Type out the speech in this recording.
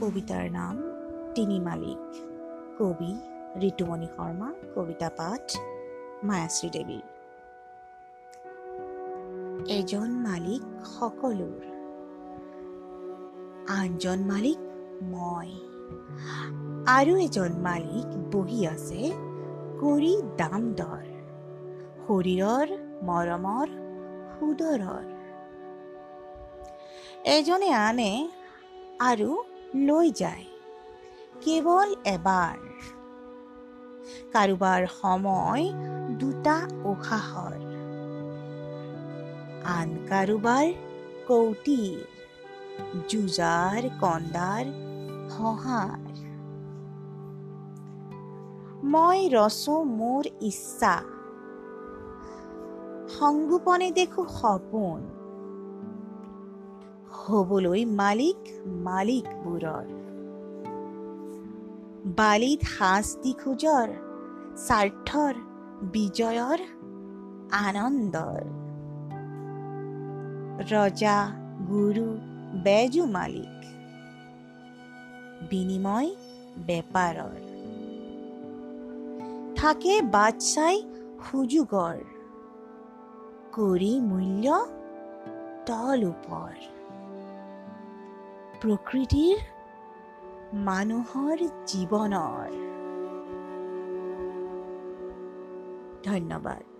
কবিতাৰ নাম তিনি মালিক। কবি ঋতুমণি শৰ্মা কবিতা পাঠ মায়াশ্ৰী দেৱীৰ এজন মালিক সকলোৰ। আনজন মালিক মই। আৰু এজন মালিক বহি আছে কৰি দাম দৰ। শৰীৰৰ মৰমৰ সুদৰৰ। এজনে আনে আৰু লৈ যায়। কেৱল এবাৰ। কাৰোবাৰ সময় দুটা উশাহৰ আন কাৰোবাৰ কৌটিৰ যুঁজাৰ কন্দাৰ সঁহাৰ। মই ৰচো মোৰ ইচ্ছা। সংগোপনে দেখো সপোন। হবলৈ মালিক মালিকবোৰৰ বালিত শাস্তি খোজৰ স্বাৰ্থৰ বিজয়ৰ আনন্দৰ ৰজা গুৰু বেজু মালিক। বিনিময় বেপাৰৰ থাকে বাদশাই সুযোগৰ কৰি মূল্য, তল ওপৰ প্ৰকৃতিৰ মানুহৰ জীৱনৰ ধন্যবাদ।